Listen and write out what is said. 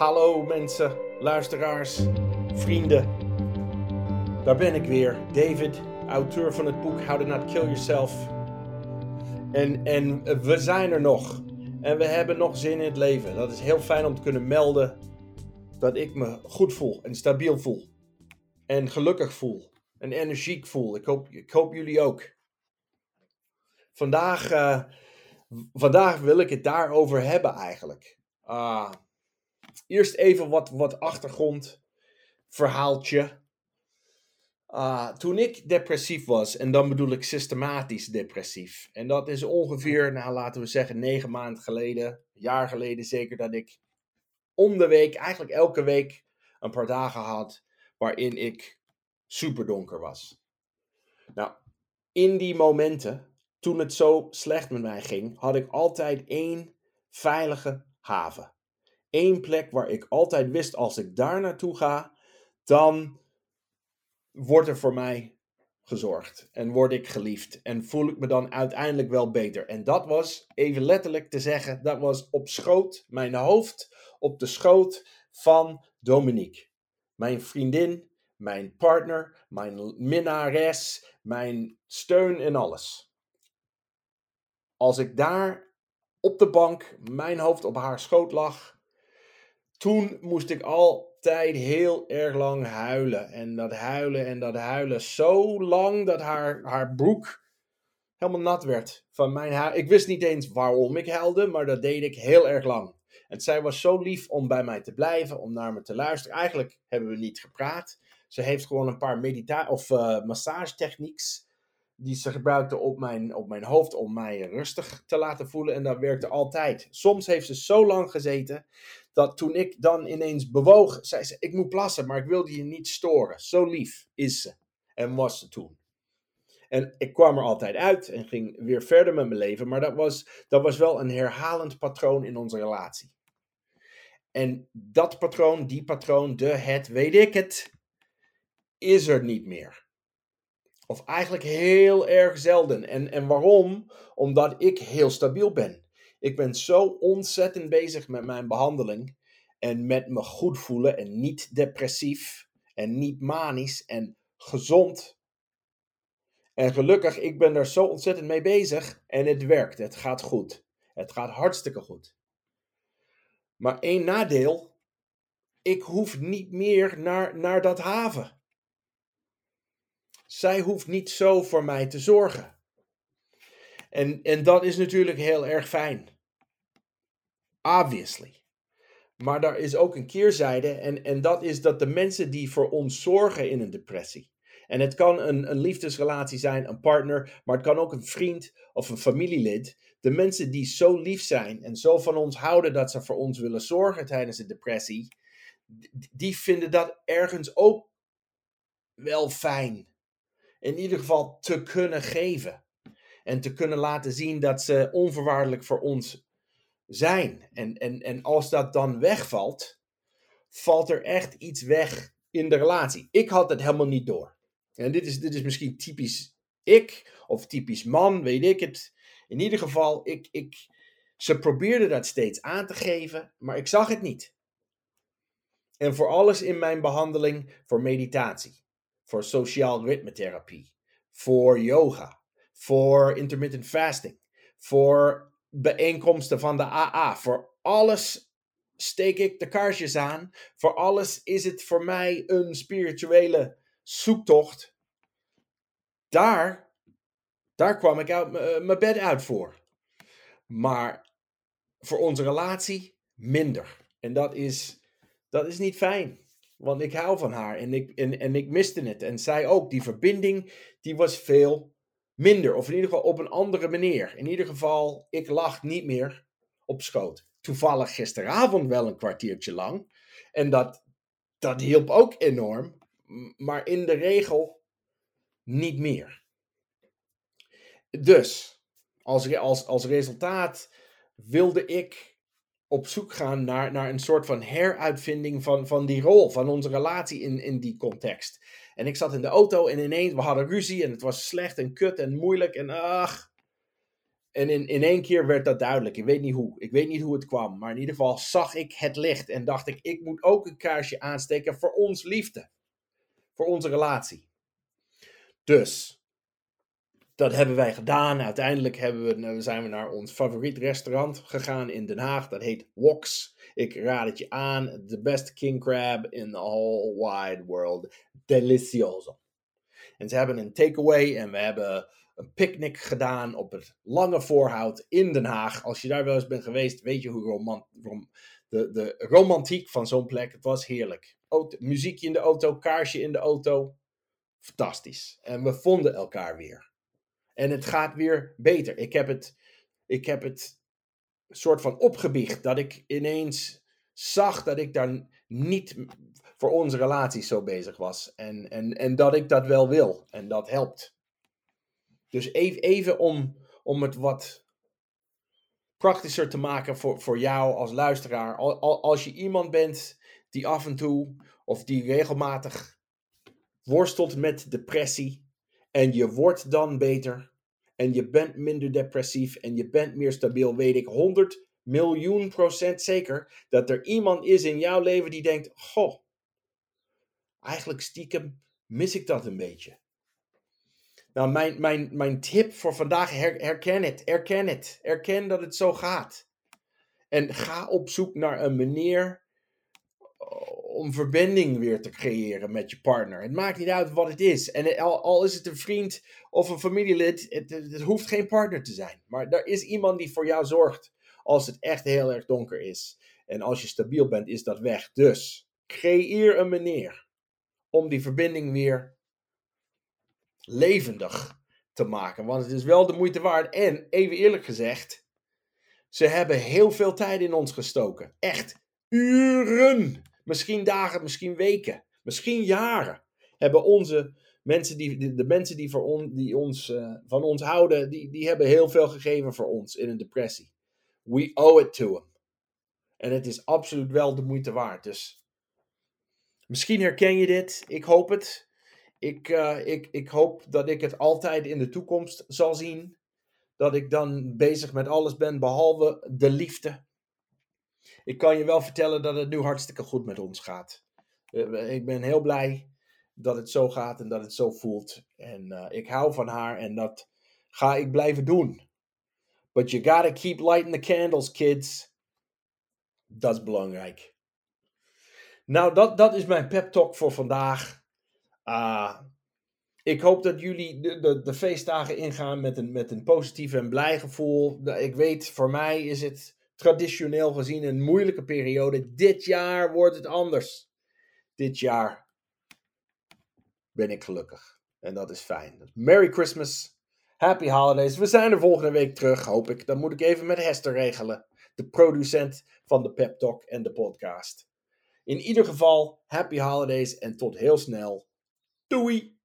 Hallo mensen, luisteraars, vrienden. Daar ben ik weer, David, auteur van het boek How to Not Kill Yourself. En, en we zijn er nog. En we hebben nog zin in het leven. Dat is heel fijn om te kunnen melden dat ik me goed voel en stabiel voel. En gelukkig voel. En energiek voel. Ik hoop, ik hoop jullie ook. Vandaag, uh, vandaag wil ik het daarover hebben eigenlijk. Ah, eerst even wat, wat achtergrond, verhaaltje. Uh, toen ik depressief was, en dan bedoel ik systematisch depressief. En dat is ongeveer, nou laten we zeggen, negen maanden geleden, jaar geleden zeker, dat ik om de week, eigenlijk elke week, een paar dagen had waarin ik super donker was. Nou, in die momenten, toen het zo slecht met mij ging, had ik altijd één veilige haven. Eén plek waar ik altijd wist, als ik daar naartoe ga, dan wordt er voor mij gezorgd en word ik geliefd en voel ik me dan uiteindelijk wel beter. En dat was, even letterlijk te zeggen, dat was op schoot, mijn hoofd op de schoot van Dominique. Mijn vriendin, mijn partner, mijn minnares, mijn steun en alles. Als ik daar op de bank, mijn hoofd op haar schoot lag, toen moest ik altijd heel erg lang huilen. En dat huilen en dat huilen zo lang dat haar, haar broek helemaal nat werd van mijn haar. Ik wist niet eens waarom ik huilde, maar dat deed ik heel erg lang. En zij was zo lief om bij mij te blijven, om naar me te luisteren. Eigenlijk hebben we niet gepraat. Ze heeft gewoon een paar medita of uh, massagetechnieks die ze gebruikte op mijn, op mijn hoofd om mij rustig te laten voelen. En dat werkte altijd. Soms heeft ze zo lang gezeten dat toen ik dan ineens bewoog, zei ze: Ik moet plassen, maar ik wilde je niet storen. Zo lief is ze en was ze toen. En ik kwam er altijd uit en ging weer verder met mijn leven. Maar dat was, dat was wel een herhalend patroon in onze relatie. En dat patroon, die patroon, de, het, weet ik het, is er niet meer. Of eigenlijk heel erg zelden. En, en waarom? Omdat ik heel stabiel ben. Ik ben zo ontzettend bezig met mijn behandeling. En met me goed voelen. En niet depressief. En niet manisch. En gezond. En gelukkig, ik ben daar zo ontzettend mee bezig. En het werkt. Het gaat goed. Het gaat hartstikke goed. Maar één nadeel. Ik hoef niet meer naar, naar dat haven. Zij hoeft niet zo voor mij te zorgen. En, en dat is natuurlijk heel erg fijn. Obviously. Maar daar is ook een keerzijde. En, en dat is dat de mensen die voor ons zorgen in een depressie. En het kan een, een liefdesrelatie zijn, een partner, maar het kan ook een vriend of een familielid. De mensen die zo lief zijn en zo van ons houden dat ze voor ons willen zorgen tijdens de depressie, die vinden dat ergens ook wel fijn in ieder geval te kunnen geven. En te kunnen laten zien dat ze onvoorwaardelijk voor ons zijn. En, en, en als dat dan wegvalt, valt er echt iets weg in de relatie. Ik had het helemaal niet door. En dit is, dit is misschien typisch ik of typisch man, weet ik het. In ieder geval, ik, ik, ze probeerde dat steeds aan te geven, maar ik zag het niet. En voor alles in mijn behandeling, voor meditatie, voor sociaal ritmetherapie, voor yoga, voor intermittent fasting, voor bijeenkomsten van de AA. Voor alles steek ik de kaarsjes aan. Voor alles is het voor mij een spirituele zoektocht. Daar, daar kwam ik uit mijn bed uit voor. Maar voor onze relatie minder. En dat is, dat is niet fijn. Want ik hou van haar en ik, en, en ik miste het. En zij ook. Die verbinding die was veel minder. Of in ieder geval op een andere manier. In ieder geval, ik lag niet meer op schoot. Toevallig gisteravond wel een kwartiertje lang. En dat, dat hielp ook enorm. Maar in de regel niet meer. Dus, als, als, als resultaat wilde ik op zoek gaan naar, naar een soort van heruitvinding van, van die rol, van onze relatie in, in die context. En ik zat in de auto en ineens, we hadden ruzie en het was slecht en kut en moeilijk en ach. En in, in één keer werd dat duidelijk. Ik weet niet hoe. Ik weet niet hoe het kwam. Maar in ieder geval zag ik het licht. En dacht ik, ik moet ook een kaarsje aansteken voor ons liefde. Voor onze relatie. Dus, dat hebben wij gedaan. Uiteindelijk hebben we, nou, zijn we naar ons favoriet restaurant gegaan in Den Haag. Dat heet Woks. Ik raad het je aan. The best king crab in the whole wide world. Delicioso. En ze hebben een takeaway en we hebben een picknick gedaan op het Lange Voorhout in Den Haag. Als je daar wel eens bent geweest, weet je hoe romant, de, de romantiek van zo'n plek. Het was heerlijk. Muziekje in de auto, kaarsje in de auto. Fantastisch. En we vonden elkaar weer. En het gaat weer beter. Ik heb het, ik heb het soort van opgebiecht dat ik ineens zag dat ik daar niet voor onze relatie zo bezig was. En, en, en dat ik dat wel wil. En dat helpt. Dus even, even om, om het wat praktischer te maken voor, voor jou als luisteraar. Als je iemand bent die af en toe of die regelmatig worstelt met depressie en je wordt dan beter en je bent minder depressief en je bent meer stabiel, weet ik 100 miljoen procent zeker dat er iemand is in jouw leven die denkt: Goh, eigenlijk stiekem mis ik dat een beetje. Nou, mijn, mijn, mijn tip voor vandaag, herken het, erken het. Erken dat het zo gaat. En ga op zoek naar een manier om verbinding weer te creëren met je partner. Het maakt niet uit wat het is. En al, is het een vriend of een familielid, het, het, hoeft geen partner te zijn. Maar er is iemand die voor jou zorgt als het echt heel erg donker is. En als je stabiel bent, is dat weg. Dus creëer een manier om die verbinding weer levendig te maken. Want het is wel de moeite waard. En even eerlijk gezegd, ze hebben heel veel tijd in ons gestoken. Echt uren. Misschien dagen, misschien weken, misschien jaren. Hebben onze mensen die, de, mensen die, voor on, die ons, uh, van ons houden, die, die hebben heel veel gegeven voor ons in een depressie. We owe it to them. En het is absoluut wel de moeite waard. Dus misschien herken je dit. Ik hoop het. Ik, uh, ik, ik hoop dat ik het altijd in de toekomst zal zien. Dat ik dan bezig met alles ben behalve de liefde. Ik kan je wel vertellen dat het nu hartstikke goed met ons gaat. Uh, ik ben heel blij dat het zo gaat en dat het zo voelt. En uh, ik hou van haar en dat ga ik blijven doen. But you gotta keep lighting the candles, kids. Dat is belangrijk. Nou, dat, dat is mijn pep talk voor vandaag. Uh, ik hoop dat jullie de, de, de, feestdagen ingaan met een, met een positief en blij gevoel. Ik weet, voor mij is het traditioneel gezien een moeilijke periode. Dit jaar wordt het anders. Dit jaar ben ik gelukkig. En dat is fijn. Merry Christmas. Happy Holidays. We zijn er volgende week terug, hoop ik. Dan moet ik even met Hester regelen. De producent van de Pep Talk en de podcast. In ieder geval, happy holidays en tot heel snel. Doei!